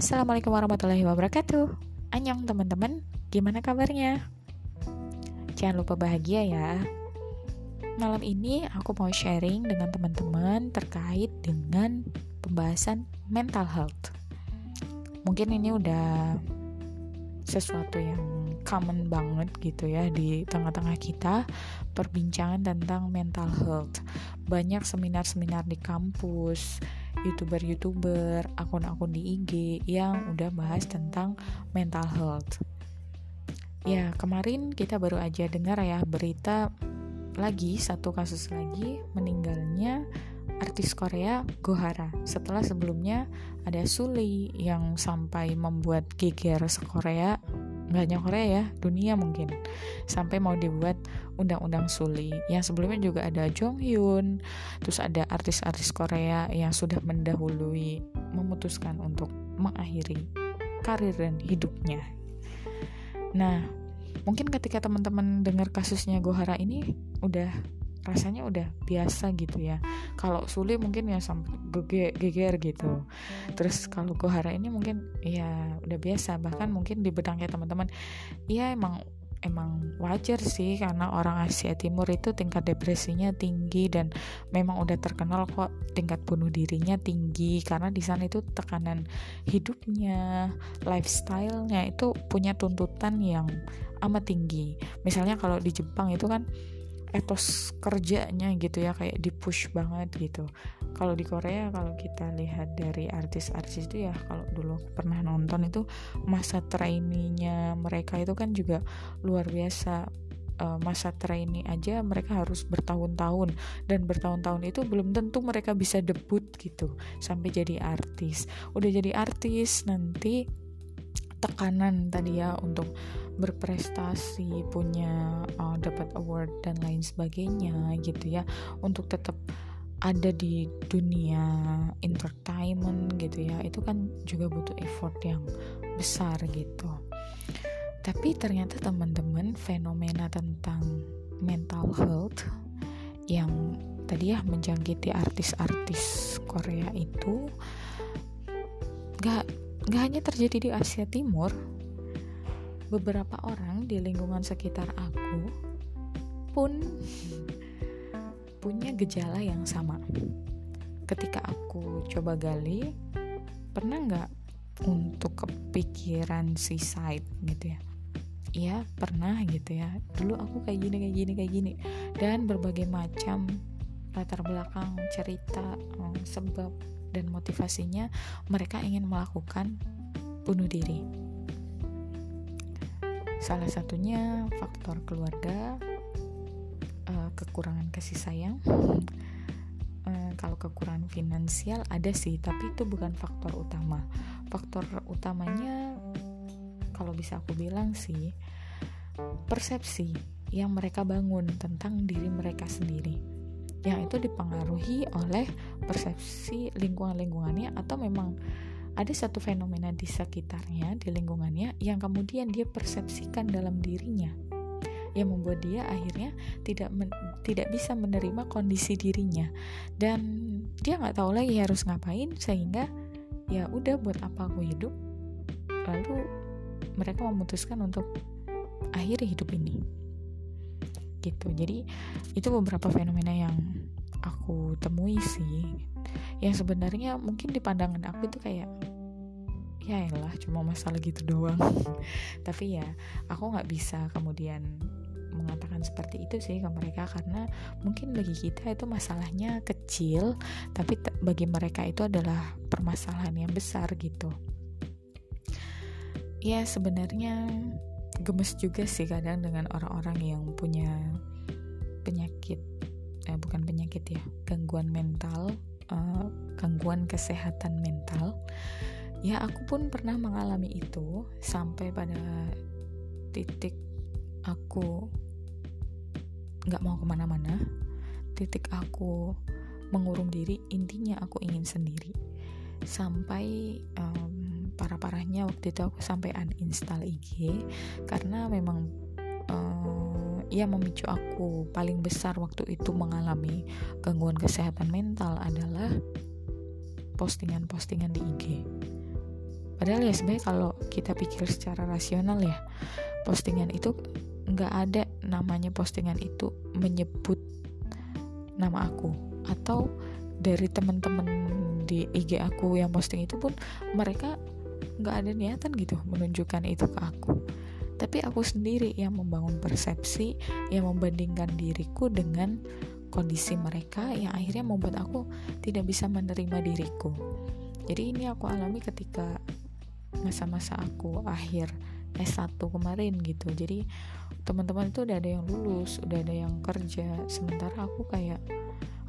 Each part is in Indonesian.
Assalamualaikum warahmatullahi wabarakatuh. Anyong teman-teman, gimana kabarnya? Jangan lupa bahagia ya. Malam ini aku mau sharing dengan teman-teman terkait dengan pembahasan mental health. Mungkin ini udah sesuatu yang common banget gitu ya di tengah-tengah kita perbincangan tentang mental health. Banyak seminar-seminar di kampus youtuber-youtuber, akun-akun di IG yang udah bahas tentang mental health. Ya, kemarin kita baru aja dengar ya berita lagi satu kasus lagi meninggalnya artis Korea Gohara setelah sebelumnya ada Suli yang sampai membuat geger se-Korea nggak hanya Korea ya dunia mungkin. Sampai mau dibuat undang-undang Suli. Yang sebelumnya juga ada Jong Hyun terus ada artis-artis Korea yang sudah mendahului memutuskan untuk mengakhiri karir dan hidupnya. Nah mungkin ketika teman-teman dengar kasusnya Gohara ini udah rasanya udah biasa gitu ya. Kalau Suli mungkin ya sampai geger gitu. Terus kalau Gohara ini mungkin ya udah biasa. Bahkan mungkin di bedangnya teman-teman ya emang emang wajar sih karena orang Asia Timur itu tingkat depresinya tinggi dan memang udah terkenal kok tingkat bunuh dirinya tinggi. Karena di sana itu tekanan hidupnya, lifestyle-nya itu punya tuntutan yang amat tinggi. Misalnya kalau di Jepang itu kan etos kerjanya gitu ya kayak di push banget gitu. Kalau di Korea kalau kita lihat dari artis-artis itu ya kalau dulu pernah nonton itu masa trainingnya mereka itu kan juga luar biasa. Uh, masa trainee aja mereka harus bertahun-tahun dan bertahun-tahun itu belum tentu mereka bisa debut gitu sampai jadi artis. Udah jadi artis nanti tekanan tadi ya untuk berprestasi punya uh, dapat award dan lain sebagainya gitu ya. Untuk tetap ada di dunia entertainment gitu ya itu kan juga butuh effort yang besar gitu. Tapi ternyata teman-teman fenomena tentang mental health yang tadi ya menjangkiti artis-artis Korea itu gak, gak hanya terjadi di Asia Timur beberapa orang di lingkungan sekitar aku pun punya gejala yang sama. Ketika aku coba gali, pernah nggak untuk kepikiran suicide gitu ya? Iya pernah gitu ya. Dulu aku kayak gini kayak gini kayak gini dan berbagai macam latar belakang cerita eh, sebab dan motivasinya mereka ingin melakukan bunuh diri Salah satunya faktor keluarga, uh, kekurangan kasih sayang. Uh, kalau kekurangan finansial ada sih, tapi itu bukan faktor utama. Faktor utamanya, kalau bisa aku bilang sih, persepsi yang mereka bangun tentang diri mereka sendiri yang itu dipengaruhi oleh persepsi lingkungan-lingkungannya atau memang ada satu fenomena di sekitarnya, di lingkungannya yang kemudian dia persepsikan dalam dirinya. Yang membuat dia akhirnya tidak men, tidak bisa menerima kondisi dirinya. Dan dia nggak tahu lagi harus ngapain sehingga ya udah buat apa aku hidup lalu mereka memutuskan untuk akhiri hidup ini gitu. Jadi itu beberapa fenomena yang aku temui sih. Yang sebenarnya mungkin di pandangan aku itu kayak ya elah cuma masalah gitu doang. Tapi ya aku nggak bisa kemudian mengatakan seperti itu sih ke mereka karena mungkin bagi kita itu masalahnya kecil tapi bagi mereka itu adalah permasalahan yang besar gitu. Ya sebenarnya gemes juga sih kadang dengan orang-orang yang punya penyakit eh, bukan penyakit ya gangguan mental uh, gangguan kesehatan mental. Ya aku pun pernah mengalami itu sampai pada titik aku nggak mau ke mana-mana titik aku mengurung diri intinya aku ingin sendiri. Sampai um, parah-parahnya waktu itu aku sampai uninstall IG karena memang uh, ya memicu aku paling besar waktu itu mengalami gangguan kesehatan mental adalah postingan-postingan di IG padahal ya sebenarnya kalau kita pikir secara rasional ya postingan itu nggak ada namanya postingan itu menyebut nama aku atau dari teman-teman di IG aku yang posting itu pun mereka nggak ada niatan gitu menunjukkan itu ke aku. Tapi aku sendiri yang membangun persepsi yang membandingkan diriku dengan kondisi mereka yang akhirnya membuat aku tidak bisa menerima diriku. Jadi ini aku alami ketika masa-masa aku akhir S1 kemarin gitu. Jadi teman-teman itu udah ada yang lulus udah ada yang kerja sementara aku kayak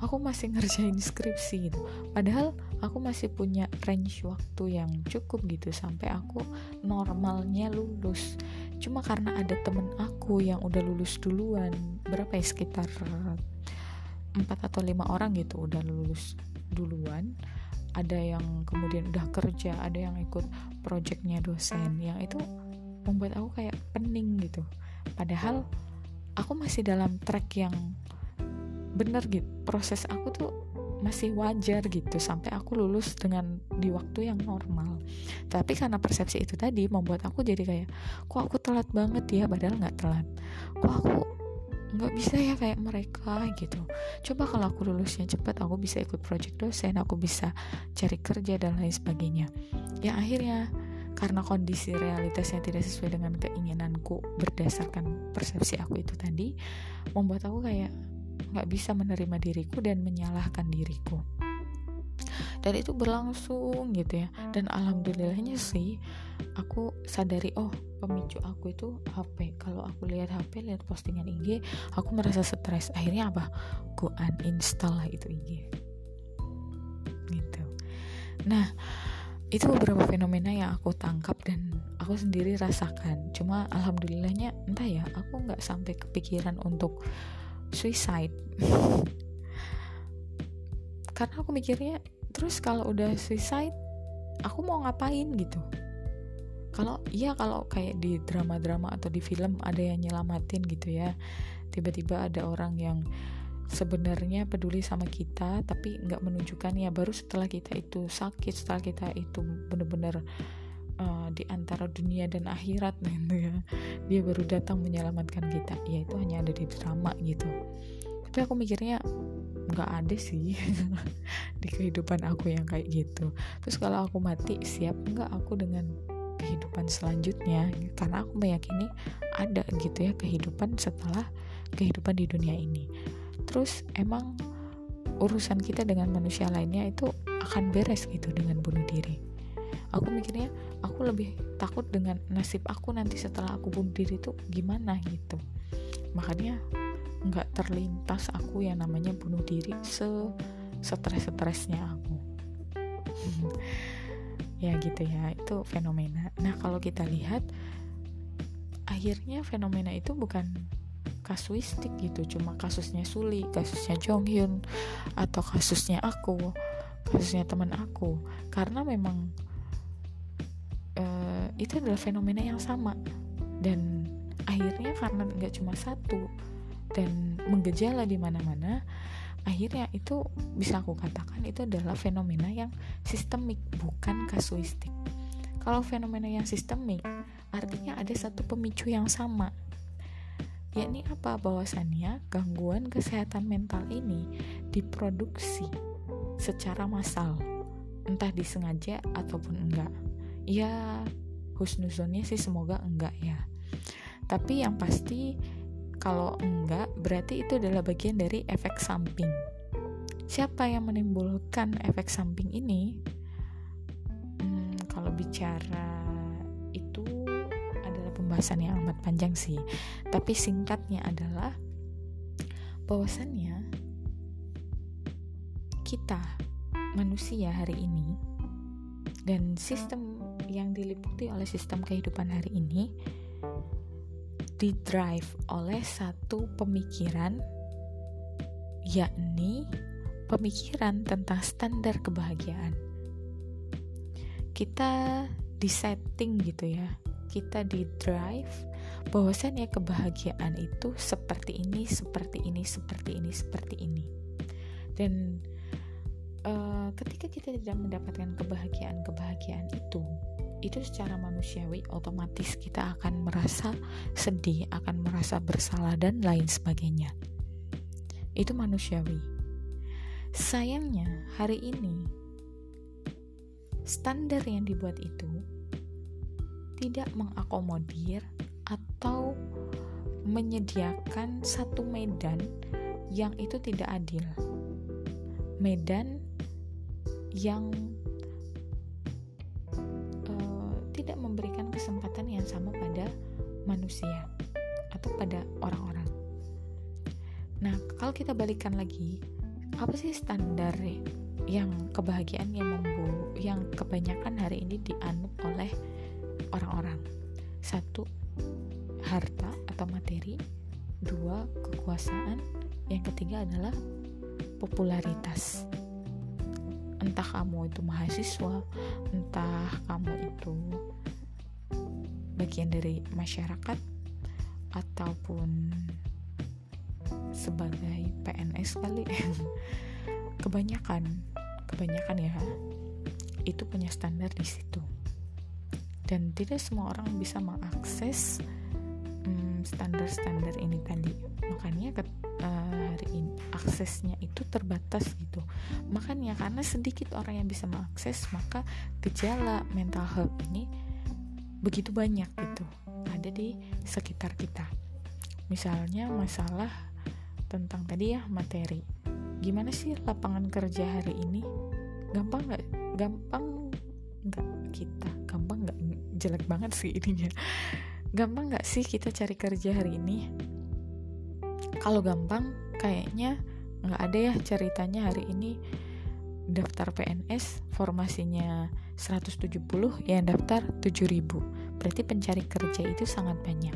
aku masih ngerjain skripsi gitu. Padahal aku masih punya range waktu yang cukup gitu sampai aku normalnya lulus. Cuma karena ada temen aku yang udah lulus duluan berapa ya sekitar empat atau lima orang gitu udah lulus duluan. Ada yang kemudian udah kerja ada yang ikut projectnya dosen. Yang itu membuat aku kayak pening gitu. Padahal aku masih dalam track yang bener gitu proses aku tuh masih wajar gitu sampai aku lulus dengan di waktu yang normal. Tapi karena persepsi itu tadi membuat aku jadi kayak kok aku telat banget ya padahal nggak telat. Kok aku nggak bisa ya kayak mereka gitu. Coba kalau aku lulusnya cepat aku bisa ikut project dosen aku bisa cari kerja dan lain sebagainya. Ya akhirnya karena kondisi realitasnya tidak sesuai dengan keinginanku berdasarkan persepsi aku itu tadi membuat aku kayak nggak bisa menerima diriku dan menyalahkan diriku. Dan itu berlangsung gitu ya. Dan alhamdulillahnya sih aku sadari oh pemicu aku itu HP kalau aku lihat HP lihat postingan IG aku merasa stres. Akhirnya apa? Aku uninstall lah itu IG gitu. Nah itu beberapa fenomena yang aku tangkap dan aku sendiri rasakan. Cuma alhamdulillahnya entah ya aku nggak sampai kepikiran untuk suicide. Karena aku mikirnya terus kalau udah suicide aku mau ngapain gitu? Kalau iya kalau kayak di drama-drama atau di film ada yang nyelamatin gitu ya. Tiba-tiba ada orang yang sebenarnya peduli sama kita tapi nggak menunjukkan ya. Baru setelah kita itu sakit setelah kita itu bener-bener uh, di antara dunia dan akhirat gitu ya. Dia baru datang menyelamatkan kita. Ya itu hanya ada di drama gitu. Tapi aku mikirnya nggak ada sih di kehidupan aku yang kayak gitu. Terus kalau aku mati siap nggak aku dengan kehidupan selanjutnya? Karena aku meyakini ada gitu ya kehidupan setelah kehidupan di dunia ini. Terus emang urusan kita dengan manusia lainnya itu akan beres gitu dengan bunuh diri aku mikirnya aku lebih takut dengan nasib aku nanti setelah aku bunuh diri itu gimana gitu. Makanya nggak terlintas aku yang namanya bunuh diri se stres stresnya aku. Ya gitu ya itu fenomena. Nah kalau kita lihat akhirnya fenomena itu bukan kasuistik gitu cuma kasusnya Suli kasusnya Jonghyun atau kasusnya aku kasusnya teman aku. Karena memang itu adalah fenomena yang sama. Dan akhirnya karena nggak cuma satu dan menggejala di mana-mana akhirnya itu bisa aku katakan itu adalah fenomena yang sistemik bukan kasuistik. Kalau fenomena yang sistemik artinya ada satu pemicu yang sama. Yakni apa? Bahwasannya gangguan kesehatan mental ini diproduksi secara massal. Entah disengaja ataupun enggak. Ya husnuzonnya sih semoga enggak ya. Tapi yang pasti kalau enggak berarti itu adalah bagian dari efek samping. Siapa yang menimbulkan efek samping ini? Hmm, kalau bicara itu adalah pembahasan yang amat panjang sih. Tapi singkatnya adalah bahwasannya kita manusia hari ini dan sistem yang diliputi oleh sistem kehidupan hari ini didrive oleh satu pemikiran yakni pemikiran tentang standar kebahagiaan. Kita disetting gitu ya. Kita di drive bahwasannya kebahagiaan itu seperti ini, seperti ini, seperti ini, seperti ini. Dan uh, ketika kita tidak mendapatkan kebahagiaan-kebahagiaan itu, itu secara manusiawi otomatis kita akan merasa sedih, akan merasa bersalah dan lain sebagainya. Itu manusiawi. Sayangnya hari ini standar yang dibuat itu tidak mengakomodir atau menyediakan satu medan yang itu tidak adil. Medan yang tidak memberikan kesempatan yang sama pada manusia atau pada orang-orang. Nah, kalau kita balikan lagi, apa sih standar yang kebahagiaan yang membu yang kebanyakan hari ini dianut oleh orang-orang? Satu, harta atau materi. Dua, kekuasaan. Yang ketiga adalah popularitas entah kamu itu mahasiswa entah kamu itu bagian dari masyarakat ataupun sebagai PNS kali. Kebanyakan kebanyakan ya itu punya standar di situ. Dan tidak semua orang bisa mengakses hmm, standar-standar ini tadi aksesnya itu terbatas gitu. Makanya karena sedikit orang yang bisa mengakses maka gejala mental health ini begitu banyak gitu ada di sekitar kita. Misalnya masalah tentang tadi ya materi. Gimana sih lapangan kerja hari ini? Gampang nggak? Gampang nggak kita? Gampang nggak? Jelek banget sih ininya. Gampang nggak sih kita cari kerja hari ini? Kalau gampang kayaknya nggak ada ya ceritanya hari ini daftar PNS formasinya 170 yang daftar 7000 berarti pencari kerja itu sangat banyak.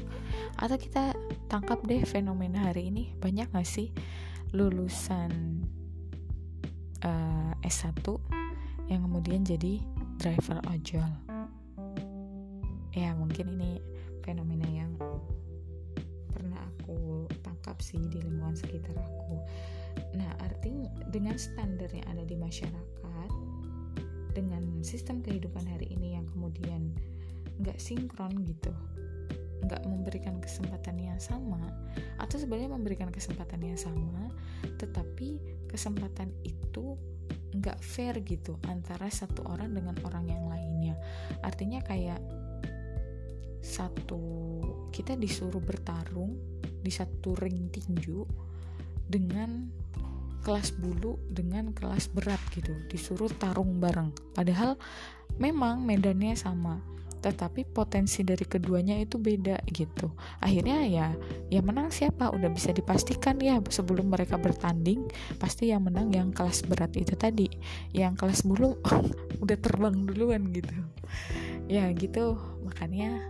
Atau kita tangkap deh fenomena hari ini banyak gak sih lulusan uh, eh, S1 yang kemudian jadi driver ojol? Ya mungkin ini fenomena yang aku tangkap sih di lingkungan sekitar aku nah artinya dengan standar yang ada di masyarakat dengan sistem kehidupan hari ini yang kemudian nggak sinkron gitu nggak memberikan kesempatan yang sama atau sebenarnya memberikan kesempatan yang sama tetapi kesempatan itu nggak fair gitu antara satu orang dengan orang yang lainnya. Artinya kayak satu kita disuruh bertarung di satu ring tinju dengan kelas bulu dengan kelas berat gitu disuruh tarung bareng. Padahal memang medannya sama tetapi potensi dari keduanya itu beda gitu. Akhirnya ya ya menang siapa? Udah bisa dipastikan ya sebelum mereka bertanding pasti yang menang yang kelas berat itu tadi. Yang kelas bulu udah terbang duluan gitu. Ya gitu makanya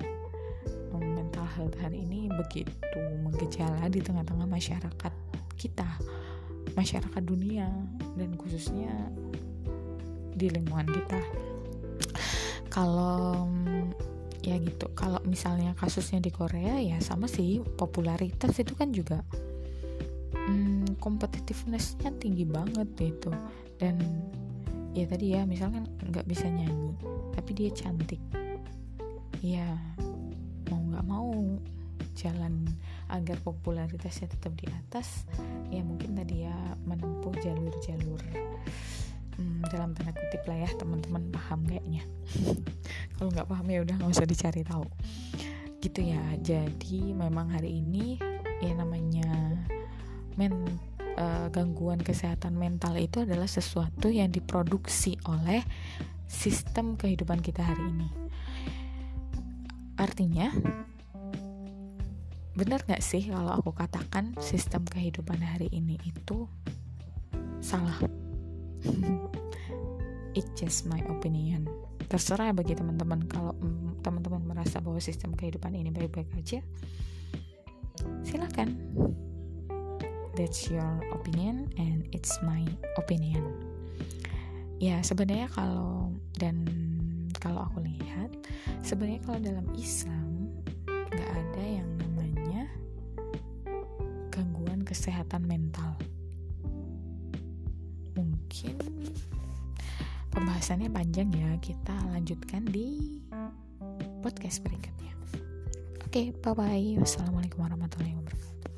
mental health hari ini begitu menggejala di tengah-tengah masyarakat kita, masyarakat dunia, dan khususnya di lingkungan kita. Kalau ya gitu, kalau misalnya kasusnya di Korea ya sama sih popularitas itu kan juga hmm, tinggi banget gitu dan ya tadi ya misalkan nggak bisa nyanyi tapi dia cantik ya mau nggak mau jalan agar popularitasnya tetap di atas ya mungkin tadi ya menempuh jalur-jalur hmm, dalam tanda kutip lah ya teman-teman paham kayaknya. Kalau nggak paham ya udah nggak usah dicari tahu. Gitu ya jadi memang hari ini ya namanya men uh, gangguan kesehatan mental itu adalah sesuatu yang diproduksi oleh sistem kehidupan kita hari ini. Artinya, benar gak sih kalau aku katakan sistem kehidupan hari ini itu salah? It's just my opinion. Terserah bagi teman-teman kalau mm, teman-teman merasa bahwa sistem kehidupan ini baik-baik aja, silakan. That's your opinion and it's my opinion. Ya sebenarnya kalau dan kalau aku lihat sebenarnya kalau dalam Islam nggak ada yang kesehatan mental mungkin pembahasannya panjang ya kita lanjutkan di podcast berikutnya. Oke, bye bye. Wassalamualaikum warahmatullahi wabarakatuh.